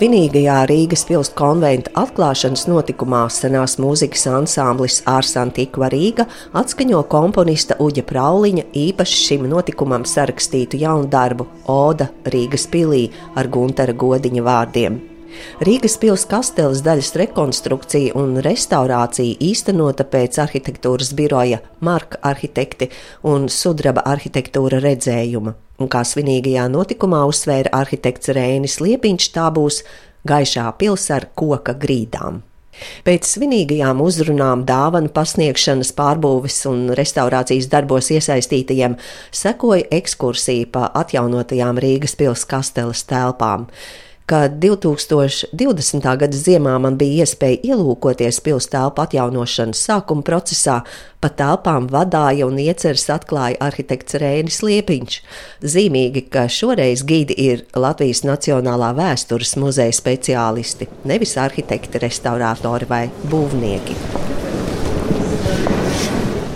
Svinīgajā Rīgas pilsētas konventa atklāšanas notikumā senās mūzikas ansamblis Ārs Antikva Rīga atskaņo komponista Uģa Prauliņa īpaši šim notikumam sarakstītu jaunu darbu Oda Rīgas pilī ar Guntara Godiņa vārdiem. Rīgas pilsētas kasteles daļas rekonstrukcija un restaurācija īstenota pēc arhitektūras biroja Marka arhitekti un sudraba arhitektūra redzējuma un kā svinīgajā notikumā uzsvēra arhitekts Rēnis Liepiņš, tā būs gaišā pilsēta ar koka grīdām. Pēc svinīgajām uzrunām, dāvanu pasniegšanas, pārbūves un restaurācijas darbos iesaistītajiem sekoja ekskursija pa atjaunotajām Rīgas pilsētas kasteles telpām ka 2020. gada ziemā man bija iespēja ielūkoties pilsētas atjaunošanas sākuma procesā, pa telpām vadīja un ieceras atklāja arhitekts Rēnis Liepiņš. Zīmīgi, ka šoreiz gidi ir Latvijas Nacionālā vēstures muzeja speciālisti, nevis arhitekti, restaurātori vai būvnieki.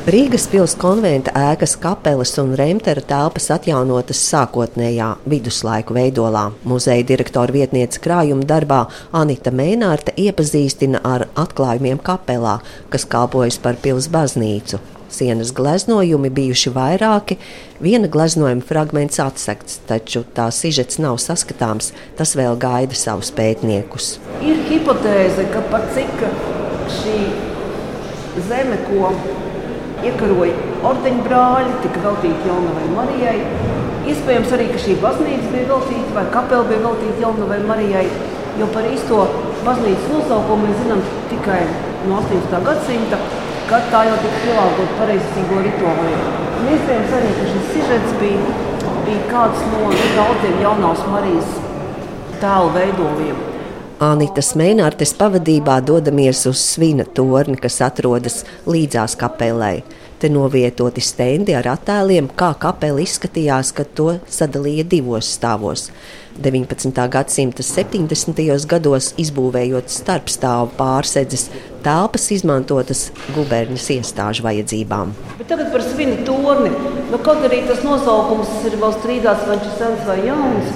Rīgas pilsētas konventa ēkas kapelas un remtera telpas atjaunotas sākotnējā viduslaiku veidolā. Muzeja direktora vietniece krājuma darbā Anita Mēnārta iepazīstina ar atklājumiem kapelā, kas kalpojas par pilsētas baznīcu. Sienas gleznojumi bijuši vairāki, viena gleznojuma fragments atsekts, taču tā sižets nav saskatāms. Tas vēl gaida savus pētniekus. Ir hipotēze, ka pat cik šī zeme, ko iekaroja ordeņbrāļi, tika veltīti Jaunavai Marijai. Iespējams arī, ka šī baznīca bija veltīta vai kapela bija veltīta Jaunavai Marijai, jo par īsto baznīcas nosaukumu mēs zinām tikai no 18. gadsimta, kad tā jau tika pielāgota pareizcīgo rituāliem. Un iespējams arī, ka šis sižets bija, bija kāds no daudziem jaunās Marijas tēlu veidoliem. Anitas Mēnārtes pavadībā dodamies uz svina torni, kas atrodas līdzās kapelai. Te novietoti stendi ar attēliem, kā kapela izskatījās, kad to sadalīja divos stāvos. 19. gadsimta 70. gados izbūvējot starpstāvu pārsedzes, telpas izmantotas guberņas iestāžu vajadzībām. Bet tagad par svinu torni. Nu, kaut arī tas nosaukums ir vēl strīdāts, vai viņš ir sens vai jauns.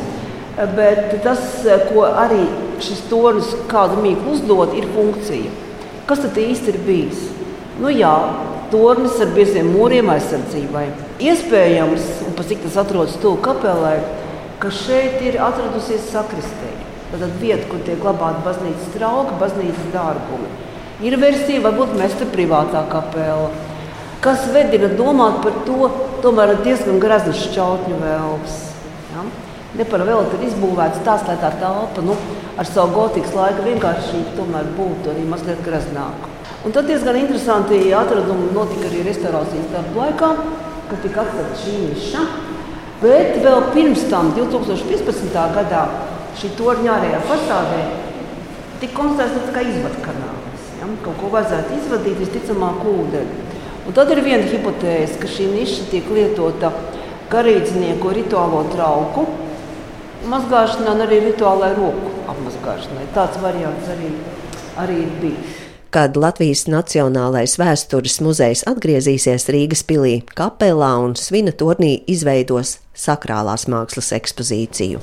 Bet tas, ko arī šis tornis kādu mīklu uzdod, ir funkcija. Kas tad īsti ir bijis? Nu, jā, tornis ar bieziem mūriem aizsardzībai. Iespējams, un pat cik tas atrodas tuvu kapelai, ka šeit ir atradusies sakristēja. Tad vieta, kur tiek glabāta baznīcas trauka, baznīcas dārgumi. Ir versija, varbūt mesta privātā kapela. Kas vedina domāt par to, tomēr diezgan graznas šķautņu vēlms. Ja? Ne par velti ir izbūvēts tāds, lai tā telpa nu, ar savu gotikas laika vienkāršību tomēr būtu arī mazliet graznāka. Un tad diezgan interesanti atradumi notika arī restaurācijas darbu laikā, kad tika atklāta šī niša. Bet vēl pirms tam, 2015. gadā, šī torņa ārējā fasādē tika konstatēts kā izvadkanāls. Ja? Kaut ko vajadzētu izvadīt, visticamāk, ūdeni. Un tad ir viena hipotēze, ka šī niša tiek lietota garīdznieku rituālo trauku mazgāšanai un arī rituālai roku apmazgāšanai. Tāds variants arī, arī ir bijis. Kad Latvijas Nacionālais vēstures muzejs atgriezīsies Rīgas pilī, kapelā un svina turnī izveidos sakrālās mākslas ekspozīciju.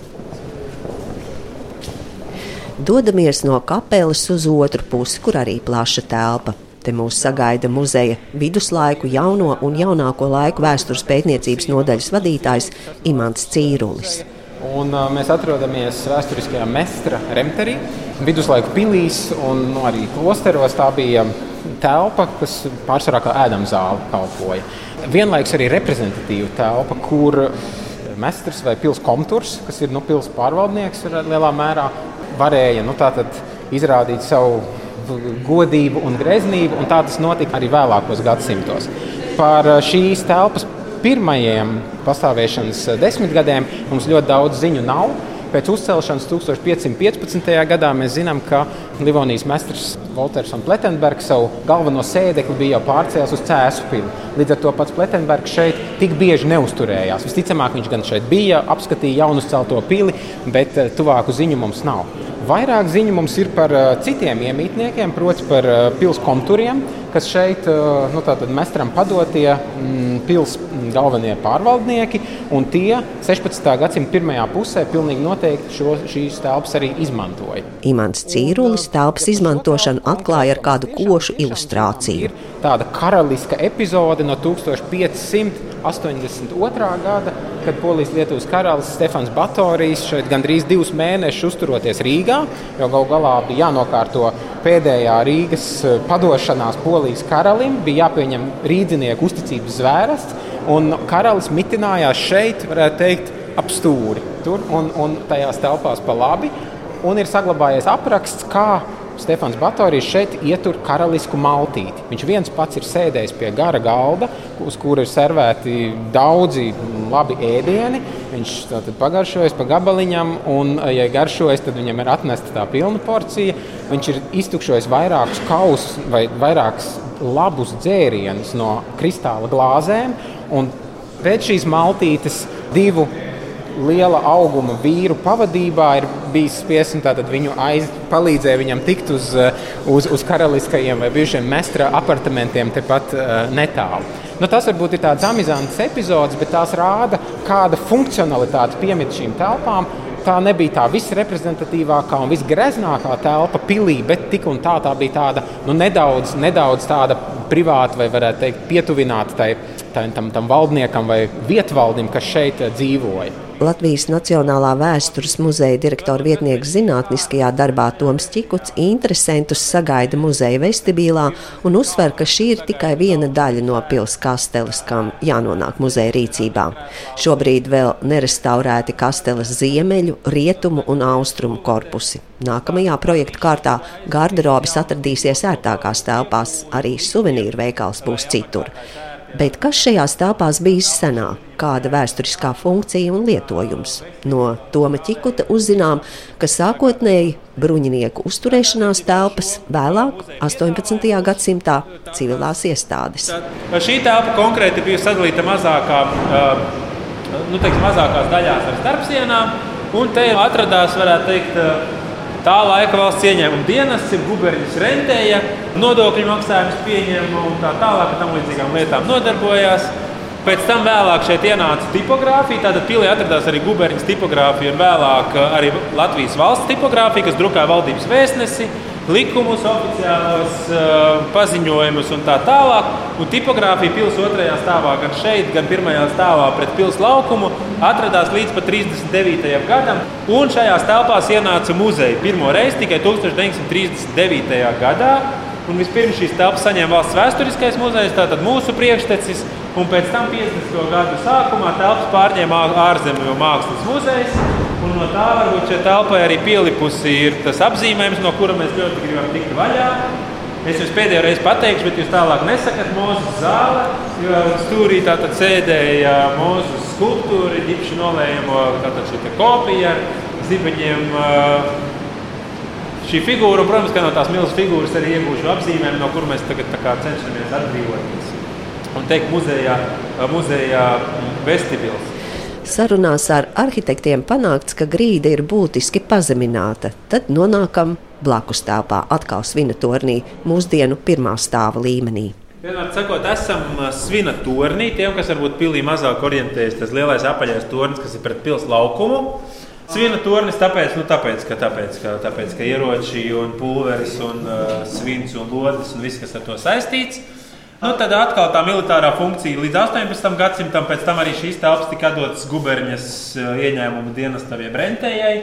Dodamies no kapelas uz otru pusi, kur arī plaša telpa. Te mūs sagaida muzeja viduslaiku, jauno un jaunāko laiku vēstures pētniecības nodaļas vadītājs Imants Cīrulis. Un, uh, mēs atrodamies vēsturiskajā Mestra Remterī, viduslaiku pilīs un nu, arī klosteros. Tā bija telpa, kas pārsvarā kā ēdama zāle kalpoja. Vienlaikus arī reprezentatīva telpa, kur mestrs vai pilsētas komturs, kas ir nu, pilsētas pārvaldnieks, lielā mērā varēja nu, izrādīt savu godību un greznību, un tā tas notika arī vēlākos gadsimtos. Par šīs telpas pirmajiem pastāvēšanas eh, desmitgadēm mums ļoti daudz ziņu nav. Pēc uzcelšanas 1515. gadā mēs zinām, ka Livonijas mestrs Walters un Pletenbergs savu galveno sēdekli bija jau pārcēlis uz Cēzu pili. Līdz ar to pats Pletenbergs šeit tik bieži neusturējās. Visticamāk, viņš gan šeit bija, apskatīja jaunu celto pili, bet eh, tuvāku ziņu mums nav. Vairāk ziņu mums ir par citiem iemītniekiem, proti, par pilskomturiem, kas šeit nu, mestram padotie mm, pils galvenie pārvaldnieki. Tie 16. gadsimta pirmajā pusē pilnīgi noteikti šo, šīs telpas arī izmantoja. Imants Cīrulis telpas izmantošanu atklāja ar kādu košu ilustrāciju. Tāda karaliska epizode no 1500. 82. gada, kad Polijas-Lietuvas karalis Stefans Batorijs šeit gandrīz divus mēnešus uzturoties Rīgā, jo gal galā bija jānokārto pēdējā Rīgas eh, padošanās Polijas karalim, bija jāpieņem rīdzinieku uzticības zvērests, un karalis mitinājās šeit, varētu teikt, ap stūri tur un, un tajās telpās pa labi. Un ir saglabājies apraksts, kā Stefans Batorijs šeit ietur karalisku maltīti. Viņš viens pats ir sēdējis pie gara galda, uz kura ir servēti daudzi labi ēdieni. Viņš pagaršojas pa gabaliņam, un, ja garšojas, tad viņam ir atnesta tā pilna porcija. Viņš ir iztukšojis vairākus kausus vai vairākus labus dzērienus no kristāla glāzēm. Pēc šīs maltītes divu liela auguma vīru pavadībā ir bijis spiests viņu aiz, palīdzēja viņam tikt uz, eh, uz, uz karaliskajiem vai bijušiem mestra apartamentiem tepat uh, netālu. Nu, tas varbūt ir tāds amizants epizodes, bet tās rāda, kāda funkcionalitāte piemīt šīm telpām. Tā nebija tā visreprezentatīvākā un visgreznākā telpa pilī, bet tik un tā tā bija tāda nu, nedaudz, nedaudz tāda privāta vai, varētu teikt, pietuvināta tai, tai, tam, tam valdniekam vai vietvaldim, kas šeit dzīvoja. Latvijas Nacionālā vēstures muzeja direktora vietnieks zinātniskajā darbā Toms Čikuts interesantus sagaida muzeja vestibilā un uzsver, ka šī ir tikai viena daļa no pilsētas kasteles, kam jānonāk muzeja rīcībā. Šobrīd vēl nerestaurēti kasteles ziemeļu, rietumu un austrumu korpusi. Nākamajā projekta kārtā garderobis atradīsies ērtākās telpās, arī suvenīru veikals būs citur. Bet kas šajās telpās bijis senāk, kāda vēsturiskā funkcija un lietojums? No Toma Čikuta uzzinām, ka sākotnēji bruņinieku uzturēšanās telpas, vēlāk, 18. gadsimtā, civilās iestādes. Šī telpa konkrēti bija sadalīta mazākā, nu, teiks, mazākās daļās ar starpsienām, un te atradās, varētu teikt, Tā laika valsts ieņēmuma dienas ir guberņas rentēja, nodokļu maksājumus pieņēma un tā tālāk ar tam līdzīgām lietām nodarbojās. Pēc tam vēlāk šeit ienāca tipogrāfija. Tātad pilī atradās arī guberņas tipogrāfija un vēlāk arī Latvijas valsts tipogrāfija, kas drukāja valdības vēstnesi likumus, oficiālos uh, paziņojumus un tā tālāk. Un tipogrāfija pilsētas otrajā stāvā, gan šeit, gan pirmajā stāvā pret pilsētas laukumu, atradās līdz 39. gadam. Un šajās telpās ienāca muzeja pirmo reizi tikai 1939. gadā. Un vispirms šīs telpas saņēma valsts vēsturiskais muzejs, tātad mūsu priekštecis, un pēc tam 50. gadu sākumā telpas pārņēma ārzemju mākslas muzejs. Un no tā varbūt šai telpai arī pielipusi ir tas apzīmējums, no kura mēs ļoti gribam tikt vaļā. Es jums pēdējo reizi pateikšu, bet jūs tālāk nesakat Mozus zāle, jo stūrī tātad sēdēja Mozus skulptūra, ģipšu nolējamo tātad šī kopija ar zibeņiem. Šī figūra, protams, ka no tās milzīgas figūras arī iegūšu apzīmējumu, no kuras mēs tagad cenšamies atbrīvoties. Un teikt, muzejā, muzejā vestibils. Sarunās ar arhitektiem panākts, ka grīda ir būtiski pazemināta. Tad nonākam blakus telpā, atkal svina tornī, mūsdienu pirmā stāva līmenī. Vienmēr sakot, esam svina tornī. Tiem, kas varbūt pilī mazāk orientējas, tas lielais apaļais tornis, kas ir pret pilsētu laukumu. Svina tornis tāpēc, nu, tāpēc, ka, tāpēc, ka, tāpēc, ka ieroči un pulveris un uh, svins un lodes un viss, kas ar to saistīts. Nu, tad atkal tā militārā funkcija līdz 18. gadsimtam, pēc tam arī šīs telpas tika dotas guberņas eh, ieņēmuma dienestam, jeb rentējai.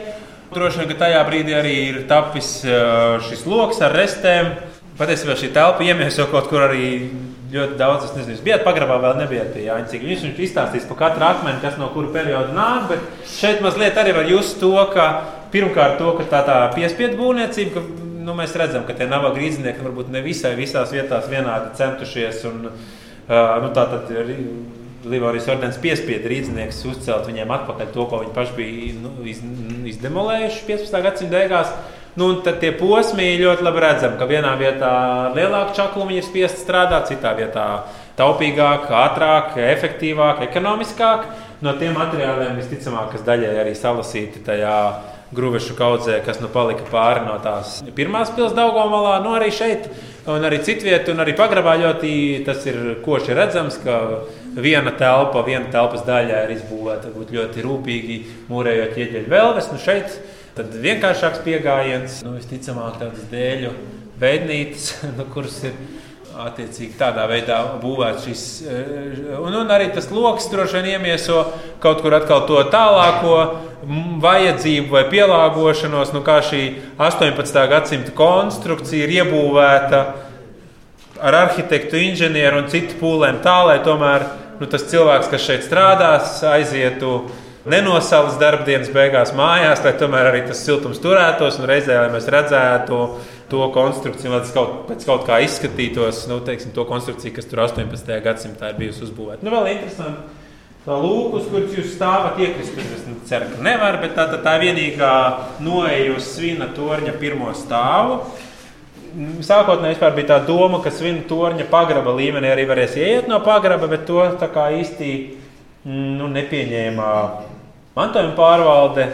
Droši vien, ka tajā brīdī arī ir tapis eh, šis lokus ar restēm. Patiesībā šī telpa iemieso kaut kur arī ļoti daudz. Es nezinu, bijāt pagrabā, vēl nebijāt pie Jāņa. Cik viņš viņš izstāstīs par katru akmeni, kas no kura perioda nāk. Bet šeit mazliet arī var just to, ka pirmkārt to, ka tā, tā piespiedu būvniecība, nu, mēs redzam, ka tie nabaga grīznieki varbūt ne visai visās vietās vienādi centušies. Un, uh, nu, tā tad ir Livārijas ordenis piespieda rīznieks uzcelt viņiem atpakaļ to, ko viņi paši bija nu, iz, izdemolējuši 15. gadsimta beigās. Nu, tad tie posmi ļoti labi redzam, ka vienā vietā ar lielāku čaklumu ir spiest strādāt, citā vietā taupīgāk, ātrāk, efektīvāk, ekonomiskāk. No tiem materiāliem visticamāk, kas daļai arī salasīti tajā Gruvešu kaudzē, kas nu palika pāri no tās pirmās pilsētas Daugomalā, nu arī šeit, un arī citviet, un arī pagrabā ļoti tas ir koši redzams, ka viena telpa, viena telpas daļa ir izbūvēta ļoti rūpīgi, mūrējot ieģeļu vēlves. Nu šeit tad vienkāršāks pieejams, nu, visticamāk, tādas dēļu veidnītes, nu, kuras ir attiecīgi tādā veidā būvēts šis. Eh, un, un arī tas lokus droši vien iemieso kaut kur atkal to tālāko vajadzību vai pielāgošanos, nu kā šī 18. gadsimta konstrukcija ir iebūvēta ar arhitektu, inženieru un citu pūlēm tā, lai tomēr nu, tas cilvēks, kas šeit strādās, aizietu nenosalas darbdienas beigās mājās, lai tomēr arī tas siltums turētos un reizē, lai mēs redzētu to konstrukciju, lai tas kaut, pēc kaut kā izskatītos, nu, teiksim, to konstrukciju, kas tur 18. gadsimtā ir bijusi uzbūvēta. Nu, vēl interesanti. Tā lūk, uz kuras jūs stāvat, iekrist. Es ceru, ka nevar, bet tā, tā, tā vienīgā noeja uz svina torņa pirmo stāvu. Sākotnēji bija tā doma, ka svina torņa pagraba līmenī arī varēs ieiet no pagraba, bet to īsti nu, nepieņēma mantojuma pārvalde.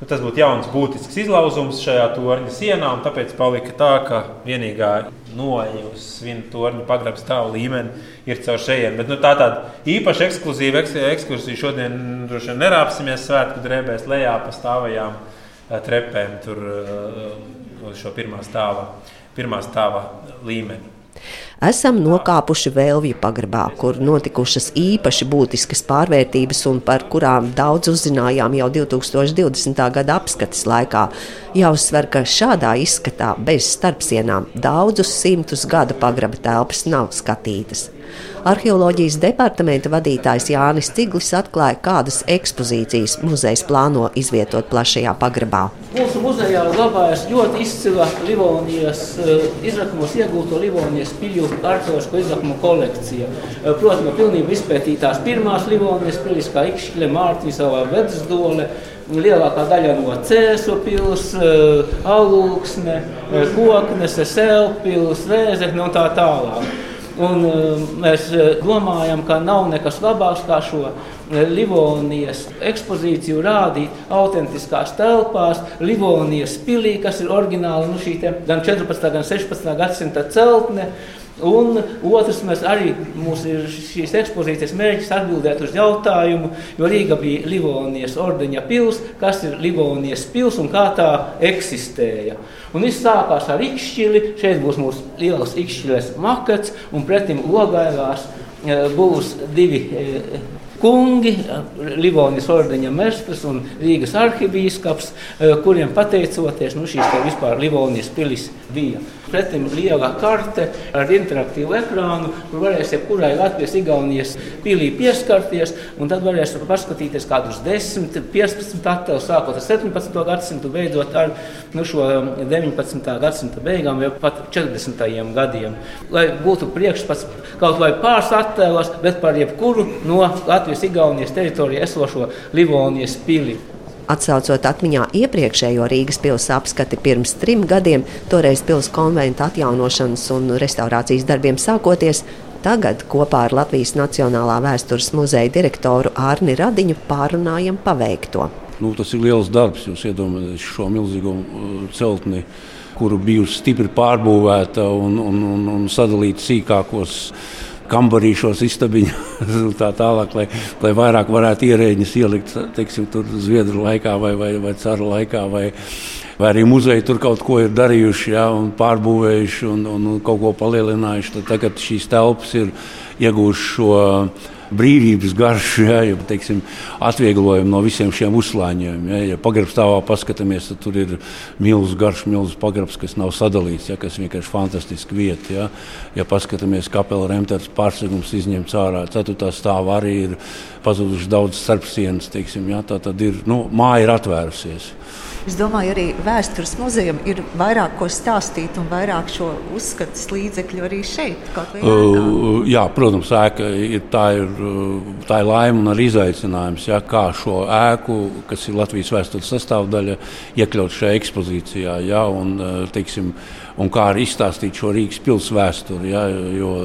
Nu, tas būtu jauns, būtisks izlauzums šajā torņa sienā, un tāpēc palika tā, ka vienīgā noeja uz viena torņa pagrabā stāvu līmeni ir caur šejiem. Bet nu, tā tāda īpaša ekskluzīva ekskursija šodien droši vien nerāpsimies svētku drēbēs lejā pa stāvajām eh, trepēm tur eh, uz šo pirmā stāva, pirmā stāva līmeni esam nokāpuši Vēlvju pagrabā, kur notikušas īpaši būtiskas pārvērtības un par kurām daudz uzzinājām jau 2020. gada apskates laikā. Jāuzsver, ka šādā izskatā bez starpsienām daudzus simtus gadu pagraba telpas nav skatītas. Arheoloģijas departamenta vadītājs Jānis Ciglis atklāja, kādas ekspozīcijas muzejs plāno izvietot plašajā pagrabā. Mūsu muzejā glabājas ļoti izcila Livonijas eh, izrakumos iegūto Livonijas piļu arheoloģisko izrakumu kolekcija. Eh, protams, pilnībā izpētītās pirmās Livonijas pilis, kā Ikšķile, Mārtiņsavā, Vedsdole, lielākā daļa no Cēzu pilsētas, eh, Alūksne, Koknese, Selpils, Vēzekne un tā tālāk. Un, uh, mēs uh, domājam, ka nav nekas labāks kā šo uh, Livonijas ekspozīciju rādīt autentiskās telpās, Livonijas pilī, kas ir oriģināli nu, šī gan 14. gan 16. gadsimta celtne. Un otrs, mēs arī mums ir šīs ekspozīcijas mērķis atbildēt uz jautājumu, jo Rīga bija Livonijas ordeņa pils, kas ir Livonijas pils un kā tā eksistēja. Un viss sākās ar ikšķili, šeit būs mūsu lielas ikšķiles makets, un pretim ogailās eh, būs divi eh, kungi, Livonijas ordeņa mestrs un Rīgas arhibīskaps, eh, kuriem pateicoties nu, šīs vispār Livonijas pilis bija. Pretim liela karte ar interaktīvu ekrānu, kur varēs jebkurai Latvijas, Igaunijas pilī pieskarties, un tad varēs paskatīties kādus 10, 15 attēlus, sākot ar 17. gadsimtu, beidzot ar nu, šo 19. gadsimta beigām vai pat 40. gadiem. Lai būtu priekšstats kaut vai pāris attēlos, bet par jebkuru no Latvijas, Igaunijas teritorijā esošo Livonijas pili. Atcaucot atmiņā iepriekšējo Rīgas pilsētas apskati pirms trim gadiem, toreiz pilsētas konventa atjaunošanas un restaurācijas darbiem sākoties, Tagad kopā ar Latvijas Nacionālā vēstures muzeja direktoru Ārni Radiņu pārunājam paveikto. Nu, tas ir liels darbs. Jūs iedomājaties šo milzīgo uh, celtni, kuru bijusi stipri pārbūvēta un, un, un, un sadalīta sīkākos kambarīšos, istabiņos un tā tālāk, lai, lai vairāk varētu ierēģis ielikt teiksim, Zviedru laikā vai, vai, vai Cara laikā. Vai, vai arī muzeji tur kaut ko ir darījuši, ja, un pārbūvējuši un, un, un kaut ko palielinājuši. Tad tagad šīs telpas ir iegūšas šo brīvības garšu, ja, ja teiksim, atvieglojumu no visiem šiem uzslāņiem. Ja, ja pagrabstāvā paskatāmies, tad tur ir milzīgs garš, milzīgs pagrabs, kas nav sadalīts, ja, kas vienkārši fantastiski vieta. Ja, ja paskatāmies, kapela remtētas pārsegums izņemts ārā, ceturtā stāvā arī ir pazuduši daudz starpsienas, teiksim, ja, tā tad ir, nu, māja ir atvērusies. Es domāju, arī vēstures muzejam ir vairāk ko stāstīt un vairāk šo uzskatus līdzekļu arī šeit. Uh, jā, protams, ēka ir tā, ir tā ir laime un arī izaicinājums, ja, kā šo ēku, kas ir Latvijas vēstures sastāvdaļa, iekļaut šajā ekspozīcijā. Ja, un, teiksim, un kā arī izstāstīt šo Rīgas pilsētu vēsturi. Ja, jo,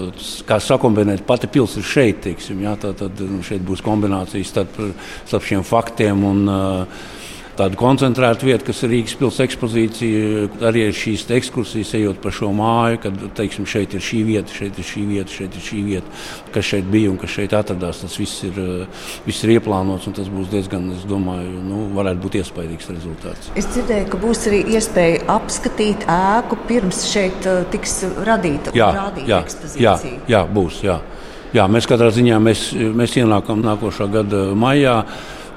kā sakombinēt, pati pilsēta ir šeit, teiksim, ja, tad, tad šeit būs kombinācijas starp, starp šiem faktiem. Un, uh, tāda koncentrēta vieta, kas ir Rīgas pilsētas ekspozīcija. Arī šīs ekskursijas ejot pa šo māju, kad teiksim, šeit ir šī vieta, šeit ir šī vieta, šeit ir šī vieta, kas šeit bija un kas šeit atradās. Tas viss ir, viss ir ieplānots un tas būs diezgan, es domāju, nu, varētu būt iespaidīgs rezultāts. Es dzirdēju, ka būs arī iespēja apskatīt ēku pirms šeit tiks radīta jā, rādīta jā, ekspozīcija. Jā, jā, būs. Jā. Jā, mēs katrā ziņā mēs, mēs ienākam nākošā gada maijā.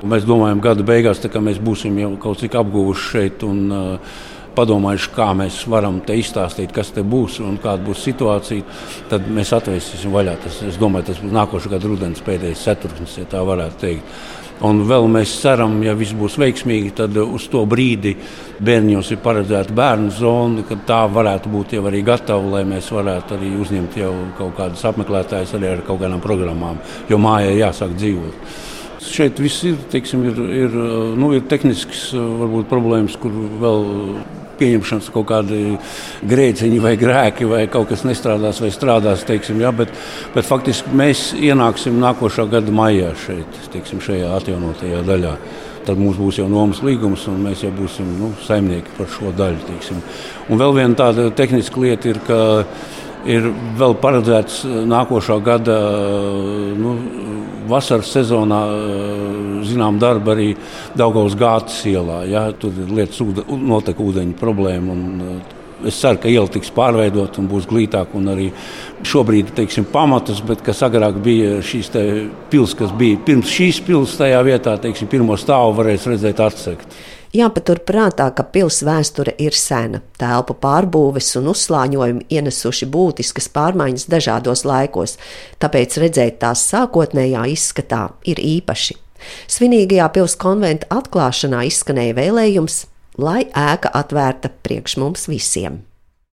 Mēs domājam, gada beigās mēs būsim jau kaut cik apguvuši šeit un uh, padomājuši, kā mēs varam te izstāstīt, kas te būs un kāda būs situācija. Tad mēs atvēsīsim vaļā. Tas, es domāju, tas būs nākošais gada rudens pēdējais ceturksnis, ja tā varētu teikt. Un vēl mēs ceram, ja viss būs veiksmīgi, tad uz to brīdi bērniņos ir paredzēta bērnu zona, ka tā varētu būt jau arī gatava, lai mēs varētu arī uzņemt jau kaut kādus apmeklētājus arī ar kaut kādām programmām, jo mājai jāsāk dzīvot. Šeit viss ir, teiksim, ir, ir, nu, ir tehnisks varbūt, problēmas, kur vēl pieņemšanas kaut kādi grēciņi vai grēki, vai kaut kas nestrādās vai strādās. Teiksim, ja, bet, bet faktiski mēs ienāksim nākošā gada maijā šeit, teiksim, šajā atjaunotajā daļā. Tad mums būs jau nomas līgums, un mēs jau būsim nu, saimnieki par šo daļu. Teiksim. Un vēl viena tāda tehniska lieta ir, ka ir vēl paredzēts nākošā gada nu, vasaras sezonā zinām darbu arī Daugaus gātas ielā. Ja, tur ir lietas, notiek ūdeņa problēma. Un, Es ceru, ka iela tiks pārveidota un būs glītāka. Arī šobrīd teiksim, pamatus, bet kas agrāk bija šīs pilsētas, kas bija pirms šīs pilsētas, tajā vietā, teiksim, pirmo stāvu varēs redzēt atsekt. Jāpaturprātā, ka pilsētas vēsture ir sena, telpu pārbūves un uzslāņojumi ienesuši būtiskas pārmaiņas dažādos laikos, tāpēc redzēt tās sākotnējā izskatā ir īpaši. Svinīgajā pilsētas konventa atklāšanā izskanēja vēlējums, lai ēka atvērta priekš mums visiem.